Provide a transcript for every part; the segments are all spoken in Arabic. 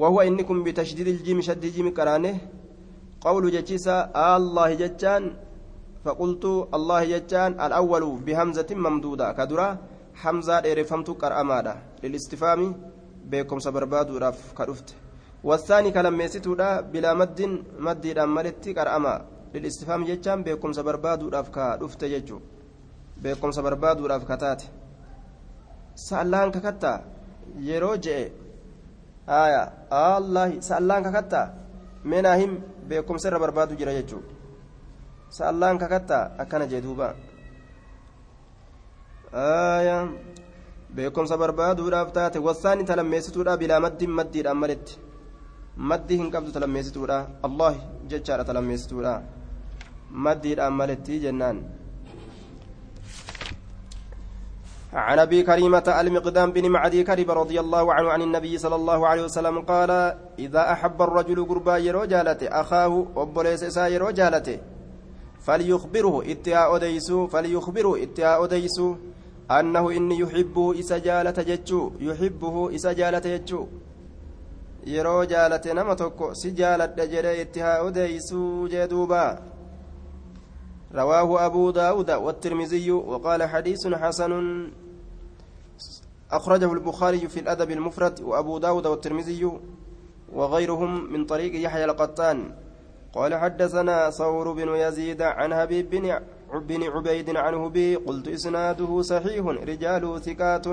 وهو إنكم بتشديد الجيم شد الجيم كرانه. قول جتيسا الله جتان فقلت الله جتان الأول بهمزة ممدودة كدرا حمزة إرفمت كرأمادا. للاستفهام بكم سبرباد راف كرفت والثاني كلميستو بلا مد مد مالتي كرأما. للاستفهام جتان بكم سبرباد راف كرفت جتو بكم سبرباد راف كتات. سألان ككتا je'e aya allahi sa'allaan kakattaa meenaa him beekumsa irra barbaadu jira jechuu sa'allaan kakattaa akkana jee duuba. Aya beekumsa barbaaduudhaaf taate wasaani talammeessituudha bilaa maddiin maddiidhaan maletti. Maddii hin qabdu talammeessituudha. Allahi jechaadha talammeessituudha. Maddiidhaan maletti jennaan عن أبي كريمة المقدام بن معدي كرب رضي الله عنه عن النبي صلى الله عليه وسلم قال إذا أحب الرجل قربا يرو جالته أخاه وبليس اسا يرو جالته فليخبره اتيا اوديسو فليخبره اتيا اوديسو أنه إني يحبه اسجالة ججو يحبه ججو. nama tokko si jaaladha jedhe itti haa odeysu jee duuba رواه أبو داود والترمذي وقال حديث حسن أخرجه البخاري في الأدب المفرد وأبو داود والترمذي وغيرهم من طريق يحيى القطان. قال حدثنا ثور بن يزيد عن حبيب بن بن عبيد عنه به قلت إسناده صحيح رجاله ثقات.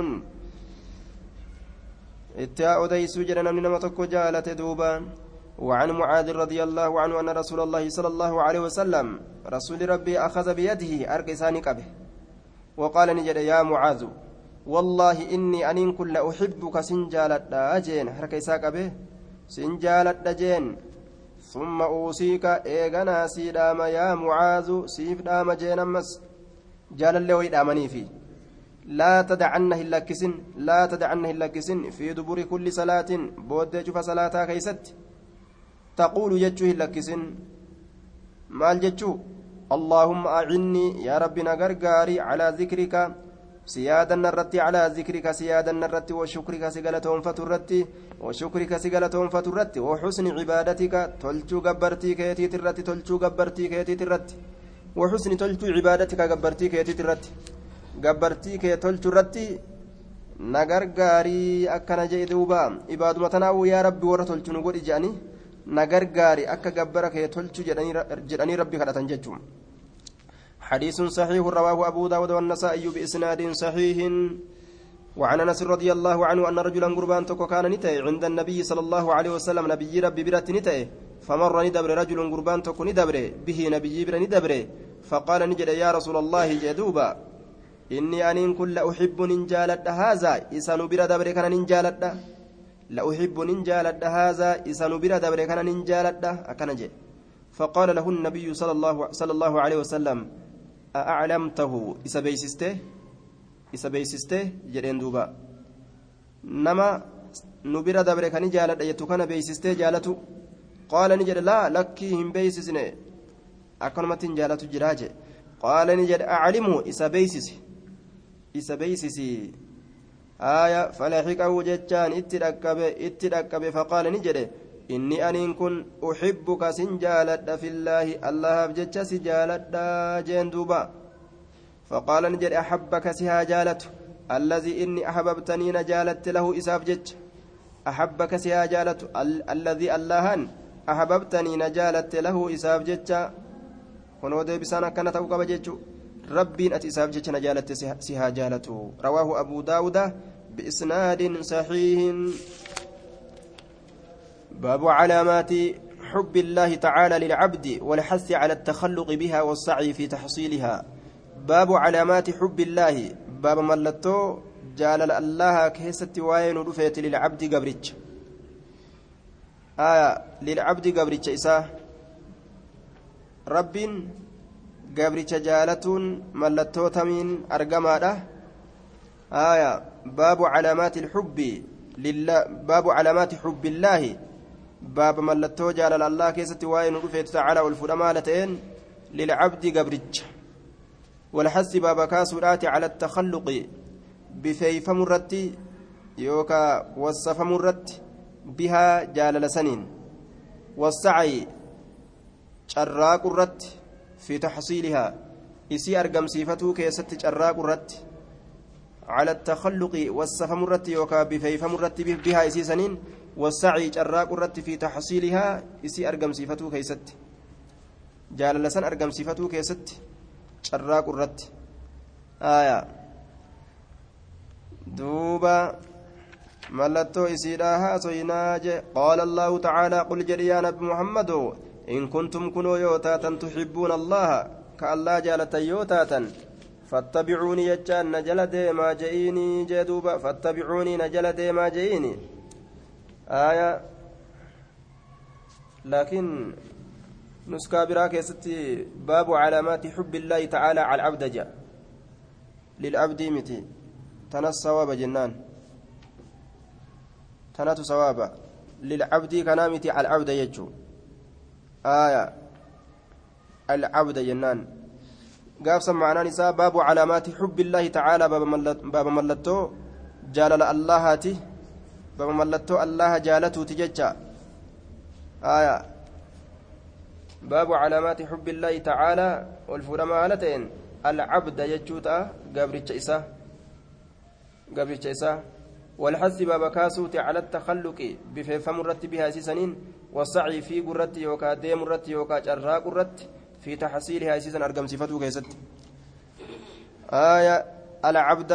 اتاء ديسو جرنا من نمتك جالة دوبا. وعن معاذ رضي الله عنه أن رسول الله صلى الله عليه وسلم رسول ربي أخذ بيده أرقسان قبه. وقال نجد يا معاذ والله إني أنين كل أحبك سنجالت أجين حركة إساق به سنجالت أجين ثم أوصيك إيغنا سيدام يا معاذ سيف دام جين أمس جال اللي دامني في لا تدعنه اللكسن لا تدعنه اللكسن في دبر كل صلاة بود شوف صلاة كيست. تقول جتشو اللكسن مال جتشو اللهم أعني يا ربنا غرغاري على ذكرك سيادنا الرتي على ذكرك سيادنا الرتي وشكرك سجلتهم فترتي وشكرك سجلتهم فترتي وحسن عبادتك تلجو جبرتي كيتي ترتي تلجو جبرتي كيتي ترتي وحسن تلجو عبادتك جبرتي كيتي ترتي. جبرتي كي تلجو رتي nagargaarii akkana jee duuba ibaaduma tanaawu yaa rabbi warra tolchu akka gabbara kee tolchu jedhanii rabbi kadhatan jechuun. حديث صحيح رواه أبو داود والنسائي بإسناد صحيح وعن أنس رضي الله عنه أن رجلا قربان تكو كان نتأي عند النبي صلى الله عليه وسلم نبي ربي برات نتأي فمر ندبر رجل قربان تكو ندبر به نبي بر ندبر فقال نجد يا رسول الله جدوبا إني أنين كل أحب ننجالد هذا إسان بر دبر كان ننجالد لا أحب ننجالد هذا إسان بر دبر كان ننجالد أكنجي فقال له النبي صلى الله صلى الله عليه وسلم أعلمته إسا بيسسته إسا بيسسته جرين دوبا. نما نبرا دبر كان جالت أيتو كان بيسسته جالتو. قال نجد لا لكي هم بيسسنه أكنمت جالتو جراجة قال نجد أعلمه إسا بيسس إسا بيسسي آية فلحقه جتان اتدكب اتدكب فقال نجد inni aniin kun uxibbuka sin jaaladha fillaahi allahaaf jecha si jaaladha jeen duuba faqaala ni jedhe axabbaka si haa jaalatu allazii inni ahbabtanii na jaalatte lahu isaaf jecha axabbaka si haa jaalatu allazii allahan ahbabtanii na jaalatte lahu isaaf jecha na jaalatte si haa jaalatu rawaahu abuu daawuda biisnaadin saxiihin باب علامات حب الله تعالى للعبد والحث على التخلق بها والسعي في تحصيلها. باب علامات حب الله. باب ملتو جال الله كيست وين رفيت للعبد قبرج. آية للعبد قبرج إساه رب قبرج جالة ملتو تمين أرقما آية باب علامات الحب لله باب علامات حب الله باب ملتو جالل الله كيست وين رفيت تعالى والفرما لتين للعبد قبرج والحث باب كاسرات على التخلق بفيف مرتي يوكا وصف مرت بها جال لسنين والسعي شراق الرت في تحصيلها. إسي أرقم صفته كيست شراق الرت على التخلق والسفم الرت يوكا بفيفم الرت بها إسي سنين. والسعي شراق الرت في تحصيلها. إسي أرقم صفته كيست. جال لسن أرقم صفته كيست شراق الرت آية. دوبا. mallattoo isiidha haasoynaa je qaala allaahu tacaalaa qul jedhi tuxibbuuna allaha ka allaa jaalatan yoo taatan fattabicuunii jechaan na jala deemaa je'iinii jee duuba fattabicuunii na jala deemaa je'iini aya laakiin nuskaa biraa keessatti baabu calaamaati xubbi illaahi tacaalaa cala alcabda jea lilcabdii miti tanas sawaaba jennaan تنات ثوابا للعبد كنامتي على العبد يجو آية. العبد جنان. قاف سمعنا نساء باب علامات حب الله تعالى. باب ملتو. جالل الله هاتي باب ملتو الله جالته تججا. آية. باب علامات حب الله تعالى. والفرما هالتين العبد يجوتا. قابرتش إسا. قابرتش إسا. والحث باب كاسوت على التخلق. بفهم الرت بها سيسنين. والسعي في قرت يوكا ديم الرت يوكا جراء قرت في تحصيلها سيسن أرقم صفته كيست آية العبد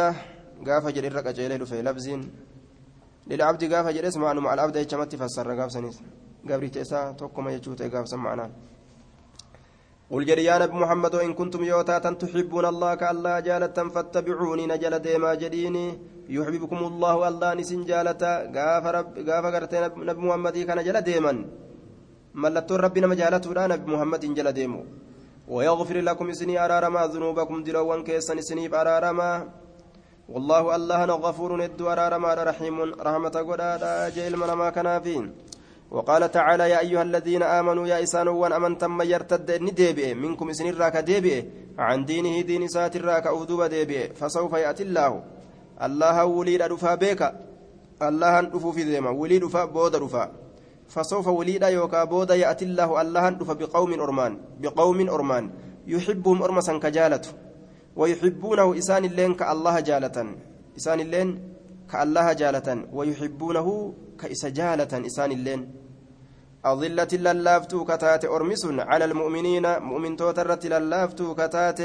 قاف جري الرقة جيله في لفظ للعبد قاف جري اسمع مع العبد يجمت فسر قاف سنيس قبري تيسا توكما يجوت قاف سمعنا قل جري يا نبي محمد إن كنتم يوتاتا تحبون الله كالله جالة فاتبعوني نجل ديما جديني يحببكم الله الله نسن جالة غاف رب غاف غرتي نبي محمد كان جل ديما. ملتو ربنا مجالته لا نبي محمد جل ديمو. ويغفر لكم سني أرارما ذنوبكم دلوان كيسن سنيف أرارما والله الله غفور ند أرارما رحيم رحمة قدادا جيل من ما كان فين وقال تعالى يا أيها الذين آمنوا يا إسان وان أمنتم من يرتد نديبئ منكم إسن الراك ديبئ. عن دينه دين سات الراك أودوب ديبئ. فسوف يأتي الله. الله وليد رفا بيك. الله رفو في ذيما. وليد رفا بود رفا فسوف وليد يوكا بود يأتي الله. الله رفا بقوم أرمان. بقوم أرمان. يحبهم أرمسا كجالته. ويحبونه إسان اللين كالله جالة إسان اللين كالله جالة ويحبونه كإس جالة إسان اللين أظلة للافتو كتات أرمس على المؤمنين مؤمن توترت للافتو كتات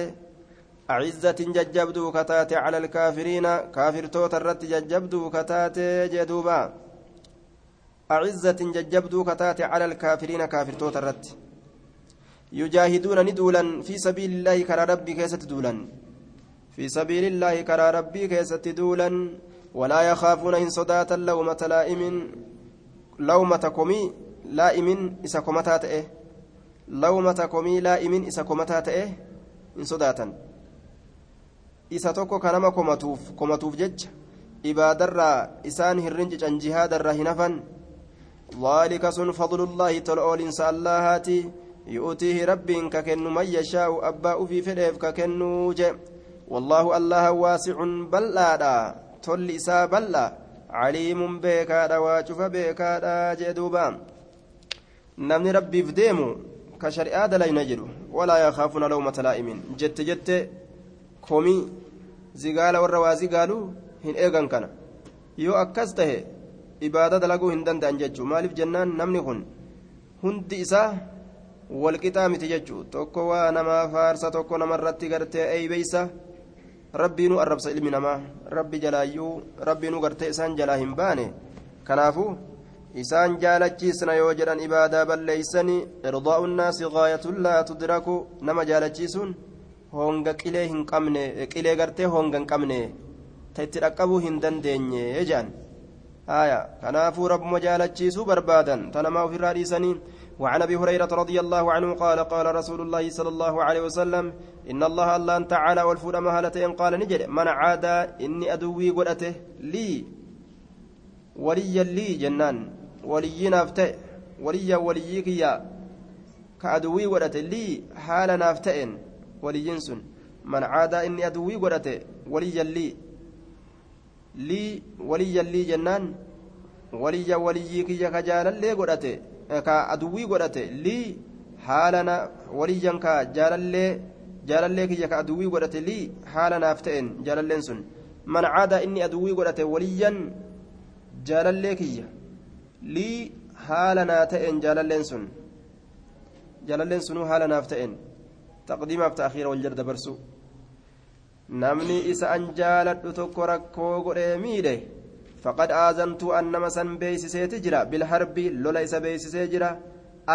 أعزة ججبدو كتات على الكافرين كافر توترت ججبدو كتات جدوبا. أعزة ججبدو كتات على الكافرين كافر توترت يجاهدون ندولا في سبيل الله كرى ربي كيست دولا. في سبيل الله كرى ربي كيست دولا. ولا يخافون إن صداتا لومة لائم لومة كومي لائم إسا كومتا تئه لومة كومي لائم إسا كومتا تئه إن صداتا إسا توكو كنما كومتوف كومتوف جج إبادرا إسان هرنج عن جهاد الرهنفا ذلك سن فضل الله تلؤول إن الله يؤتيه رب ككن من يشاء أباء في فليف ككنو والله الله واسع بلادا تولي إسا بلا عليم بيكادا واجف بيكادا جدوبا نمني ربي فديمو كشريعة لا ينجر ولا يخافون لومة لائم جت جت كومي زقال والروازي قالوا هن إيغان كان يو أكس تهي إبادة دلقوا هندن دان ججو مالف جنان نمني هن هند إسا walqixaa miti jechuu tokko waa namaa faarsa tokko namarratti gartee eeybeysa rabbiinu arrabsa ilmi namaa rabbi jalaayyuu rabbiinu gartee isaan jalaa hin baane kanaafu ibaadaa balleeysani irdaa'u nnaasi gaayatun laa tudraku nama jaalachiisuun honga qilee hin qabne qilee gartee honga hin qabne ta itti dhaqqabuu hin dandeenye jedhan haya kanaafuu rabbuma jaalachiisuu barbaadan ta namaa ofirraa dhiisanii وعن ابي هريره رضي الله عنه قال قال رسول الله صلى الله عليه وسلم ان الله الله تعالى والفود مهالتين قال نجد من عاد اني ادوي قدته لي وليا لي جنان ولي نافته وليا وليك يا كادوي قدته لي حال نافتئن ولي سن من عاد اني ادوي قدته وليا لي لي وليا لي جنان waliyya waliyyii kiyya ka jaalallee godhate ka aduwwii godhate lii haalana waliyyan ka jaalallee jaalallee kiyya ka aduwwii godhate lii haala naaf ta'een jaalalleen sun man caada inni aduwwii godhate waliyyan jaalallee kiyya lii haala naa ta'een jaalalleen sun jaalalleen sunuu haala naaf ta'een taqdiimaaf ta'akhiira wal jala namni isa an jaaladhu tokko rakkoo godhee miidhe faqad aazantuu an nama san beeysiseeti jira bilharbi lola isa beeysisee jira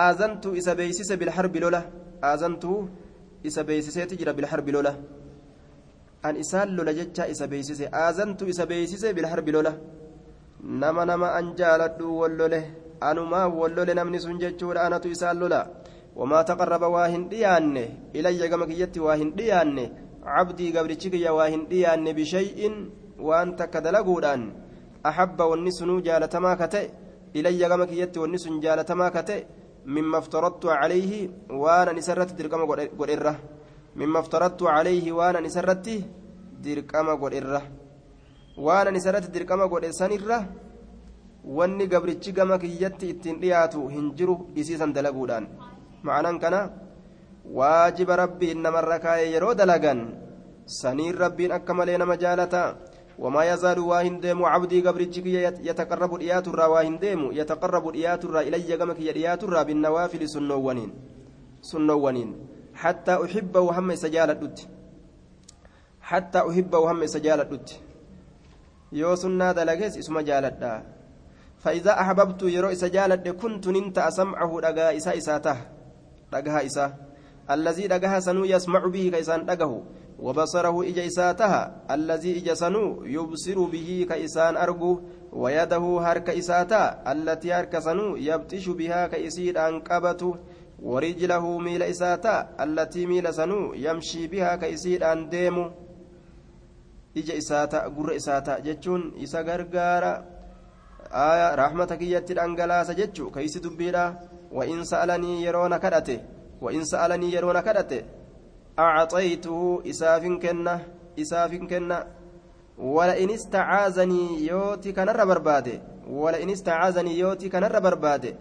aazantuu isa beeysise bilharbi lola aazantuu isa beeysiseeti jira bilharbi lola an isaan lola jecha isa beeysise aazantuu isa beeysise bilharbi lola nama nama an jaaladhu wallole anumaa wallole namni sun jechuudha anatu isaan lola wamaa taqarraba waa hin dhiyaanne ilayya gama kiyyatti waa hin dhiyaanne cabdii gabrichi kiyya waa hin dhiyaanne bishay'in waan takka dalaguudhaan ahabba wanni sunuu jaalatamaa ka ta'e ilayya gama kiyyatti wanni sun jaalatamaa ka ta'e mimma aftaradtu calayhi waanan isarratti dirqama godherra mimma aftaradtu calayhi waanan isarratti dirqama godherra waanan isarratti dirqama godhe sanirra wanni gabrichi gama kiyyatti ittiin dhiyaatu hin jiru isiisan dalaguudhaan ma'anaan kana waajiba rabbiin namarra kaa'ee yeroo dalagan saniin rabbiin akka malee nama jaalata wamaa yazaalu waa hin deemu cabdii gabrichi kiyya yataqarrabu dhiyaaturraa waa hin deemu yataqarrabu dhiyaaturraa ilayya gama kiyya dhiyaaturraa binnawaafili sunnoowwaniin sunnoowwaniin hattaa uxibbahu hamma isa jaaladhutti hattaa uxibbahu hamma isa jaaladhutti yoo sunnaa dalagees isuma jaaladhaa فإذا أحببت يرو إسا جالد كنت ننت أسمعه دقا إسا إساته دقها إسا الذي دقها سنو يسمع به كيسان دقه وبصره إجا إساتها الذي إجا سنو يبصر به كيسان أرجو ويده هرك إساتا التي هرك سنو يبتش بها كيسيد أنقبت ورجله ميل إساتا التي ميل سنو يمشي بها كيسيد أن ديمو إجا إساتا قر إساتا جتشون إسا غرغارا آية رحمة كيتي دنگلاasa jechu kaysi dubbiidha? وإن سألني يرون كدته وإن سألني يرون كدته أعطيته إساف كنة إساف كنة ولئن استعاذني يوتي كنر برباده ولئن استعاذني يوتي كنر برباده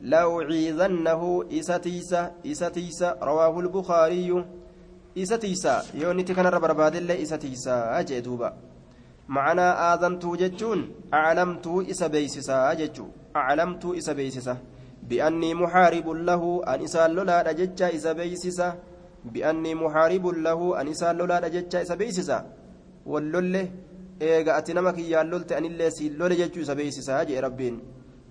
لأعيذنه إساتيسا إساتيسا رواه البخاري إساتيسا يونتي كنر برباده إلا إساتيسا أجدوبا معنى آذنتو جتون أعلمتو إسا بيسسا جتو أعلمتو إسا بيسسا بأني محارب له أن إسال لولا جتشا إسا بيسسا بأني محارب له أن إسال لولا جتشا إسا بيسسا واللولة eega ati nama kiyyaan lolte anillee siin lole jechuu isa beeksisaa jee rabbiin.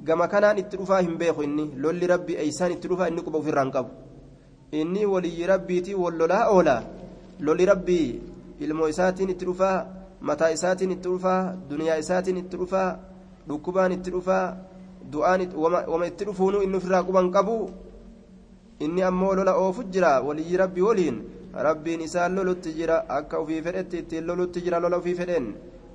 Gama kanaan itti dhufaa hin beeku inni. Lolli rabbi eeysaan itti dhufaa inni quba ofirraan qabu. Inni waliyyi rabbiitii wal lolaa oola lolli rabbii ilmoo isaatiin itti dhufaa mataa isaatiin itti dhufaa duniyaa isaatiin itti dhufaa dhukkubaan itti dhufaa du'aan wama itti dhufuunu inni ofirraa quban qabu inni ammoo lola oofu jira waliyyi rabbii waliin rabbiin isaan lolutti jira akka ofii fedhetti ittiin lolutti jira lola ofii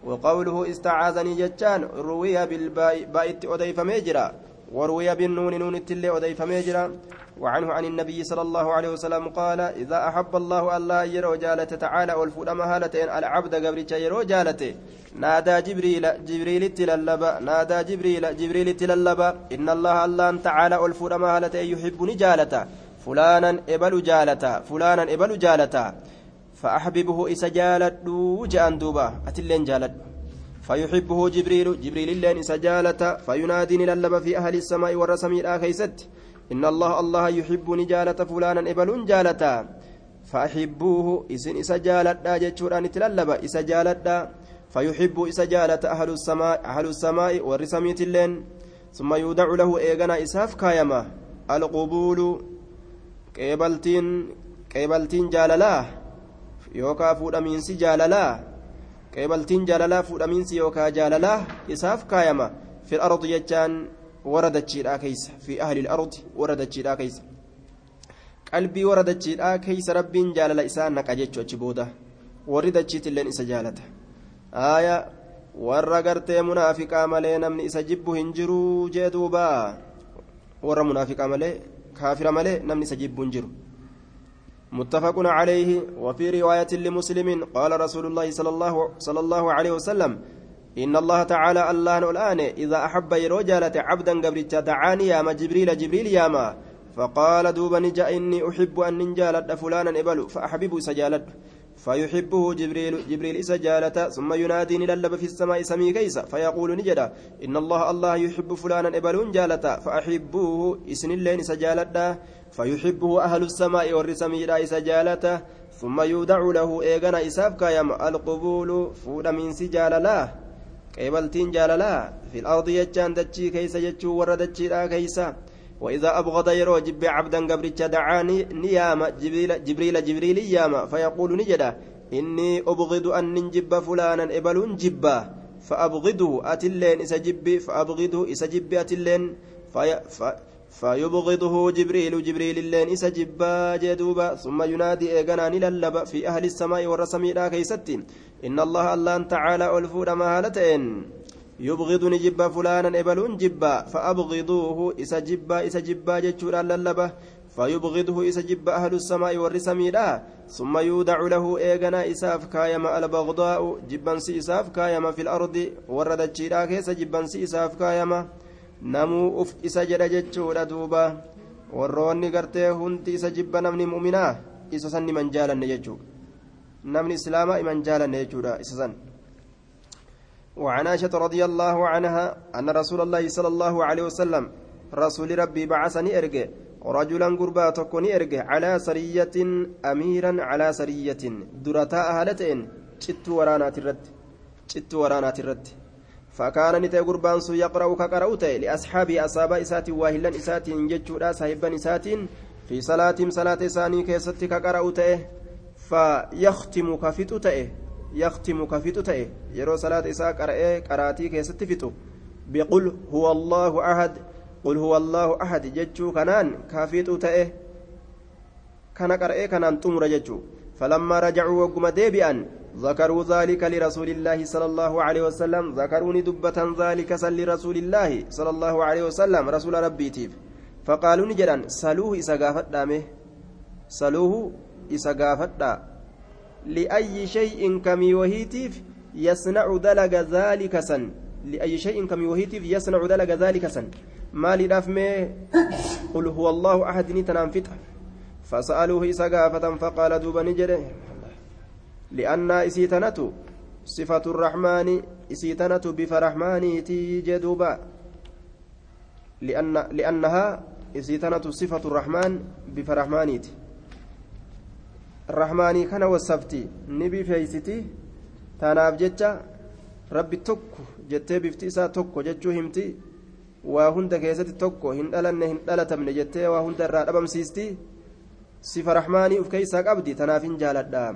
وقوله استعاذني جتان روي بالباء باء أديف ميجرا وروي بالنون نون التلي أديف ميجرا. وعنه عن النبي صلى الله عليه وسلم قال إذا أحب الله الله يرو جالته تعالى والفود مهالتين العبد قبل يرو جالته. نادى جبريل جبريل تللبا نادى جبريل جبريل تللبا إن الله الله تعالى والفود مهالتين يحبني جالته. فلانا إبل جالته. فلانا إبل جالته. فأحببه إسا جالت جأن دوبا. أتلين جالت. فيحبه جبريل جبريل اللين إسا جالت فينادي للب في أهل السماء والرسمي الآخيست إن الله الله يحبني جالت فلانا إبل جالتا فأحبوه إسن إسا جالت جتشوران تللب إسا جالت فيحب إسا جالت أهل السماء أهل السماء والرسمي اللين ثم يودع له إيغنا إساف كايما. القبول قيبلتين قيبلتين جاللاه yookaan fuudhamiinsi jaalalaa qeebaltiin jaalalaa fuudhamiinsi yookaan jaalalaa isaaf kaayama fi ardi jechaan warra dachiidhaa keessa fi ahli ardi warra dachiidhaa keessa qalbii warra dachiidhaa keessa rabbiin jaalala isaa naqa jechuu achi booda warri dachiitilleen isa jaalata aaya warra gartee munaafiqaa malee namni isa jibbu hin jiruu jee duuba warra munaafiqaa malee kaafira malee namni isa jibbu hin jiru. متفق عليه. وفي رواية لمسلم قال رسول الله صلى الله, صلى الله عليه وسلم إن الله تعالى الله الآن إذا أحب يرو جالت عبدا قبرتش دعاني ياما جبريل جبريل ياما فقال دوبا نجا إني أحب أن نجالد فلانا إبل فأحببه سجالد فيحبه جبريل جبريل سجالة ثم ينادي نللب في السماء سمي كيس فيقول نجدا إن الله الله يحب فلانا إبل جالة فأحبوه إسن اللين سجالة. فيحبه أهل السماء والرسمي سجالة ثم يودع له إيغانا إساف كايم القبول فود من سجال لا قبلتين جال لا في الأرض يجان دجي كيس يجو ورد كيسا. وإذا أبغض يرو جب عبدا قبرتش دعاني نيام جبريل جبريل جبريل ياما فيقول نجدا إني أبغض أن نجب فلانا إبل جبا فأبغضه أتلين إسجب فأبغضه إسجب أتلين فيبغضه جبريل جبريل اللين إسجبا جدوبا ثم ينادي إيغانا نللب في أهل السماء والرسمي لا كيستي. إن الله الله تعالى ألفود مهالتين يبغض نجب فلانا إبلون جبا فأبغضوه إسا جبا إسا جبا جتشورا للبة فيبغضه إسا جبا أهل السماء والرسمي لا ثم يودع له إيغنا إساف كايما البغضاء جبا إساف كايما في الأرض وردت شيرا كيس جبا إساف كايما uf isa jedha jechuudha duuba warroonni gartee hundi isa jibba namni mu'minaa isa san niman jaalanne jechuu namni islaamaa iman jaalanne jechuudha isa san وعن عائشة رضي الله عنها أن رسول الله صلى الله عليه وسلم رسول ربي بعثني إرجع. رجلا قربا تكوني إرجع. على سرية أميرا على سرية. درتاء هالتين شت ورانات الرد. شت ورانات الرد. فكان نتي قربان سو يقرأ كقرأوت. لأصحابه أصحاب إسات واهلا إسات جتشودا صاحبا إسات. في صلاة صلاة ثاني كيست كقرأوت. فيختم كفتوت يختم كفتوت يرو صلاة إساء قرأ قرأتي كيست فتو. بقل هو الله أحد. قل هو الله أحد جتشو كنان كفتوت كان قرأ كنان تمر جتشو فلما رجعوا وقم ديبئا ذكروا ذلك لرسول الله صلى الله عليه وسلم. ذكروني دبة ذلك سل لرسول الله صلى الله عليه وسلم رسول ربي تيف فقالوا نجرا سلوه إسا دامه. سلوه إسا لأي شيء كمي وهيتيف يصنع دلق ذلك سن. لأي شيء كمي وهيتيف يصنع دلق ذلك سن. ما لنفمه قل هو الله أحد نتنام فتح فسألوه إسا فقال دوبا نجره لأن إسيتنة صفة الرحمن إسيتنة بفرحمانيتي جدوبا لأن لأنها إسيتنة صفة الرحمن بفرحمانيتي الرحماني كان وصفتي نبي فيستي تناف جتة ربي توكو jettee bifti isaa tokko jechuu himti waa hunda keessatti tokko hin dhalanne hin dhalatamne jettee waa hunda irraa dhabamsiisti sifa rahmaanii uf keeysaa qabdi tanaaf hin jaaladha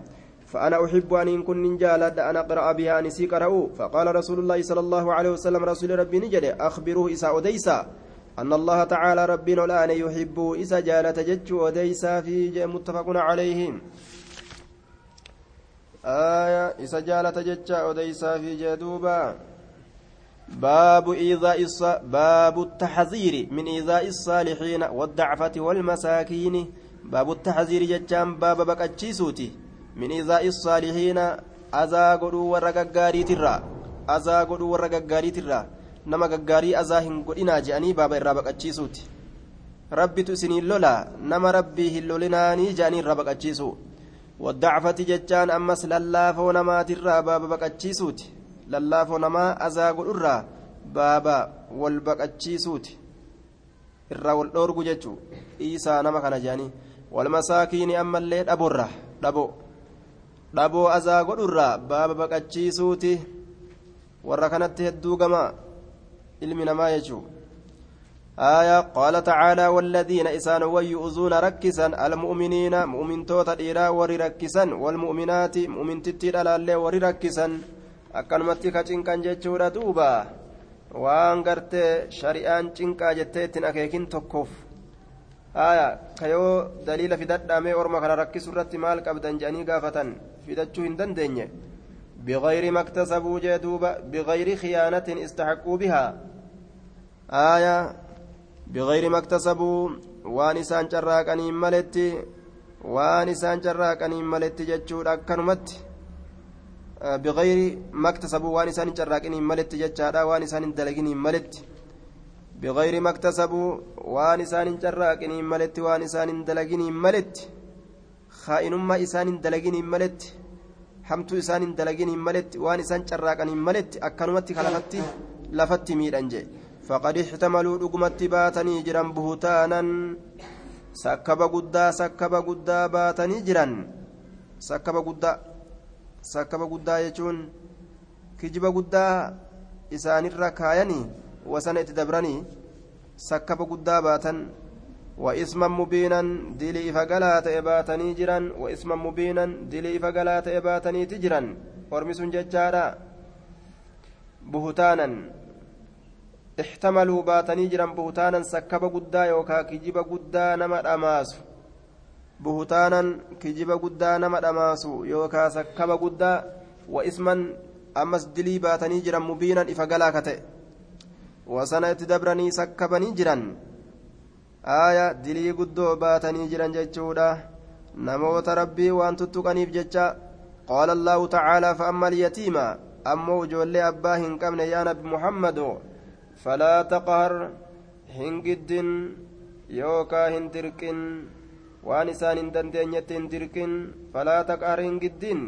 فأنا أحب أن كن جالد أن أقرأ بها أن سيقرأ فقال رسول الله صلى الله عليه وسلم رسول ربي نجد أخبروه إساء أديسا أن الله تعالى ربنا الآن يحب إسا جالة جج أديسا في متفق عليه آية إسا جالة جج أديسا في جدوبا باب إيذاء باب التحذير من إيذاء الصالحين والضعفة والمساكين باب التحذير ججان باب بكتشيسوتي saalihiina azaa godhuu warra gaggaariitirraa azaa godhuu warra gaggaariitirraa nama gaggaarii azaa hin godhinaa je'anii baaba irraa baqachiisuuti rabbitu isiniin lolaa nama rabbii hin lolinaanii je'anii irraa baqachiisu waddacfati jechaan ammas lallaafoo namaatirraa baaba baqachiisuuti. Lallaafoo namaa azaa godhurraa baaba wal baqachiisuuti. Irraa wal dhoorgu jechuu dhiisaa nama kana je'anii walmasaakiini ammallee dhaborra dhaboo dhaboo azaa godhurraa baaba baqachiisuuti. Warra kanatti hedduu gama ilmi namaa jechuu آية قال تعالى والذين إسان ويؤذون ركسا المؤمنين مؤمن توتا إيرا وري ركسا والمؤمنات مؤمن تتير على وري ركسا ka cinqan jechuudha duuba waan gartee shari'aan cinqaa jettee ittiin akeekin tokkoof haya kayoo daliila fidadhaamee orma kana rakkisu irratti maal qabdan jedhanii gaafatan fidachuu hin dandeenye بغير ما اكتسبوا جدوبا بغير خيانة استحقوا بها آية بغير ما اكتسبوا وانسان جراكني ملت وانسان جراكني ملت جتشود أكنمت. بغير ما اكتسبوا وان إسان جراكين ملت جتشادا وان إسان دلقين ملت بغير ما اكتسبوا وان إسان جراكين ملت وان إسان دلقين ملت خائنما إسان دلقين ملت hamtuu isaan hin dalagin hin maletti waan isaan carraaqan hin maletti ixtamaluu dhugumatti baatanii jiran buhutaanan sakkaba guddaa sakkaba guddaa baatanii jiran sakkaba guddaa sakkaba guddaa jechuun kijiba guddaa isaanirra kaayanii wasana itti dabranii sakkaba guddaa baatan وإسما مبينا دلي فقلا تئباتني جرا وإسما مبينا دلي فقلا تئباتني تجرا ورمس ججارا بهتانا احتملوا باتني جرا بهتانا سكب قدا يوكا كجيب قدا نما أماس بهتانا كجيب قدا نما أماس يوكا سكب قدا وإسما أمس دلي باتني جرا مبينا إفقلا كتئ وسنة تدبرني سكبني جرا aaya dilii guddoo baatanii jiran jechuudha namoota rabbii waan tuttuqaniif jecha qaala allaahu tacaalaa faamma alyatiima ammoo ijoollee abbaa hin qabne yaa nabi muhammado falaa hin giddin yookaa hin dirqin waan isaan hin dandeenyetti hin dirqin falaa taqhar hin giddin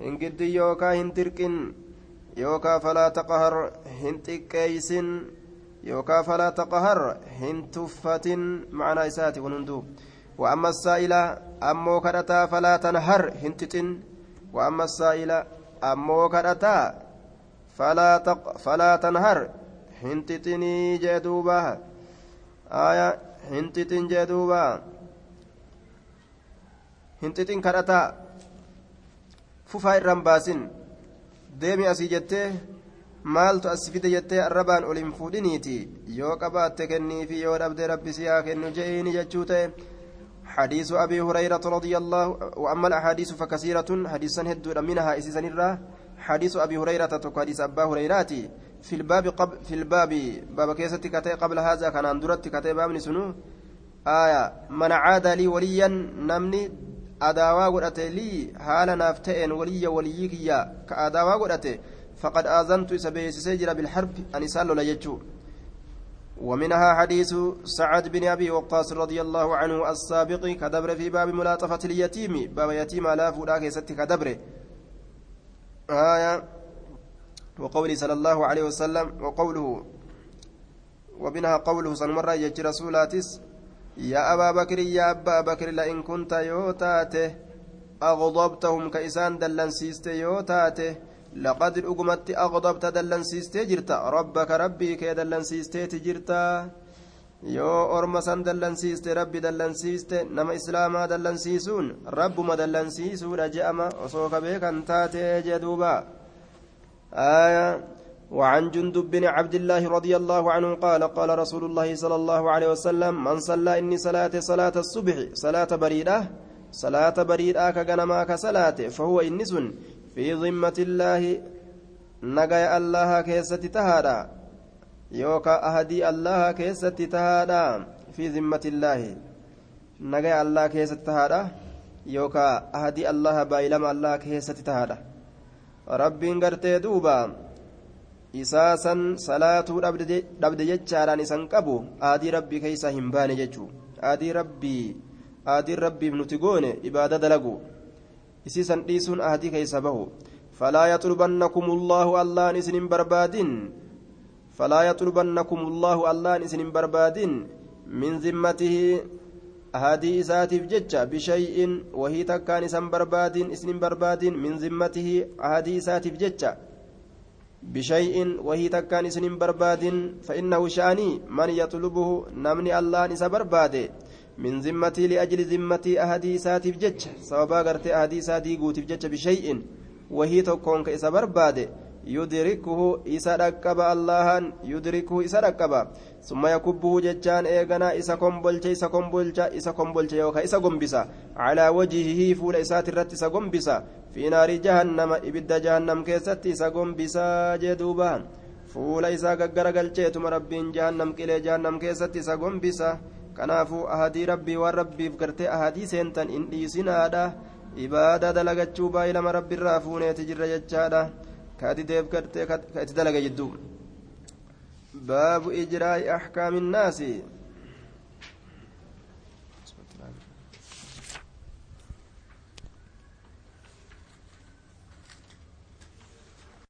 hin giddin yookaa hin dirqin yookaa falaa taqhar hin xiqqeeysin يوكا فلا تقهر هن تفة معنى إساتي ونندو وأما السائلة أمو كرتا فلا تنهر هن تتن وأما السائلة أمو كرتا فلا تق فلا تنهر هن تتني جدوبا آية هن تتن جدوبا هن تتن كرتا ففا الرمباسين deemi asii jettee maaltu as fide jettee arrabaan ol hin fuudhiniiti. Yoo qabaatte kenniifi yoo dhabde rabbi si haa kennu je'iini jechuu ta'e. حديث أبي هريرة رضي الله وأما الأحاديث فكثيرة حديثا هدو منها إسيسا حديث أبي هريرة تك حديث أبا هريرة في الباب قبل في الباب باب كيسة كتي قبل هذا كان أندرت كتي باب سنو. آية من عاد لي وليا نمني أداوا قرأتي لي حالا نافتئن وليا وليك يا. كأداوا قرأتي فقد آذنت سبيس سجر بالحرب أن يسأل ليجو ومنها حديث سعد بن أبي وقاص رضي الله عنه السابق كدبر في باب ملاطفة اليتيم. باب يتيم لا فولاك ست كدبر. آية وقوله صلى الله عليه وسلم وقوله ومنها قوله صلى عليه وسلم رسولاتس يا أبا بكر يا أبا بكر لئن كنت يوتاته أغضبتهم كإسان دلنسيست يوتاته لقد أقمت أغضبت دلنسيستي جرتا ربك ربي كي دلنسيستي جرتا yoo orma san dallansiiste rabbi dallansiiste nama islaamaa dallansiisuun rabbuma dallansiisuudha je'ama osoo ka beekan taatee jee duuba وعن جندب بن عبد الله رضي الله عنه قال قال رسول الله صلى الله عليه وسلم من صلى إني صلاة صلاة الصبح صلاة بريدة صلاة بريدة كغنما كصلاة فهو إنس في ذمة الله نجاي الله كيست تهادا يوكا أهدي الله كيست تهادا في ذمة الله نجاي الله كيست تهادا يوكا أهدي الله بايلم الله كيست تهادا. rabbiin gartee duuba. Isaa san salaatuu dhabde jechaadhaan isan qabu aadii rabbii keeysaa hin baane jechuu. Aadii rabbii aadiin rabbiif nuti goone ibaada dalagu. Isii san dhiisuun aadii keessa bahu. Falaa yaxulubannakum ullaahu allaan isin hin barbaadin. Falaa yaxulubannakum ullaahu allaan isin hin barbaadin. Min zimmatihi ahadii isaatiif jecha bishay'in wahii takkaan isan barbaadin isin hin barbaadin min zimmatihi ahadii isaatiif jecha بشيء وهي تكان اسن برباد فإنه شأني من يطلبه نمني الله نسا برباد من ذمتي لأجل ذمتي أهدي ساتي بجج سوابا غرتي أهدي ساتي قوتي بجج بشيء وهي تكون كإسا برباد يدركه إسا ركب الله يدركه إسا ركب. ثم يكبه ججان إيغنا إسا كمبلش إسا كمبلش إسا كمبلش يوكا إسا قنبسا على وجهه فول إسات الرت إسا قنبسا في نار جهنم إبد جهنم كيست إسا قنبسا جدوبا. فول إسا قرقلشيتم ربين جهنم كلي جهنم كيست إسا قنبسا kanaafuu ahadii rabbii waan rabbiif gartee ahadii seentan in dhiisinaadha ibaadaa dalagachuu baay'ee lama rabbi irraa fuuneeti jirra jechaadha ka ati deef gartee ka itti dalaga jidduu baabu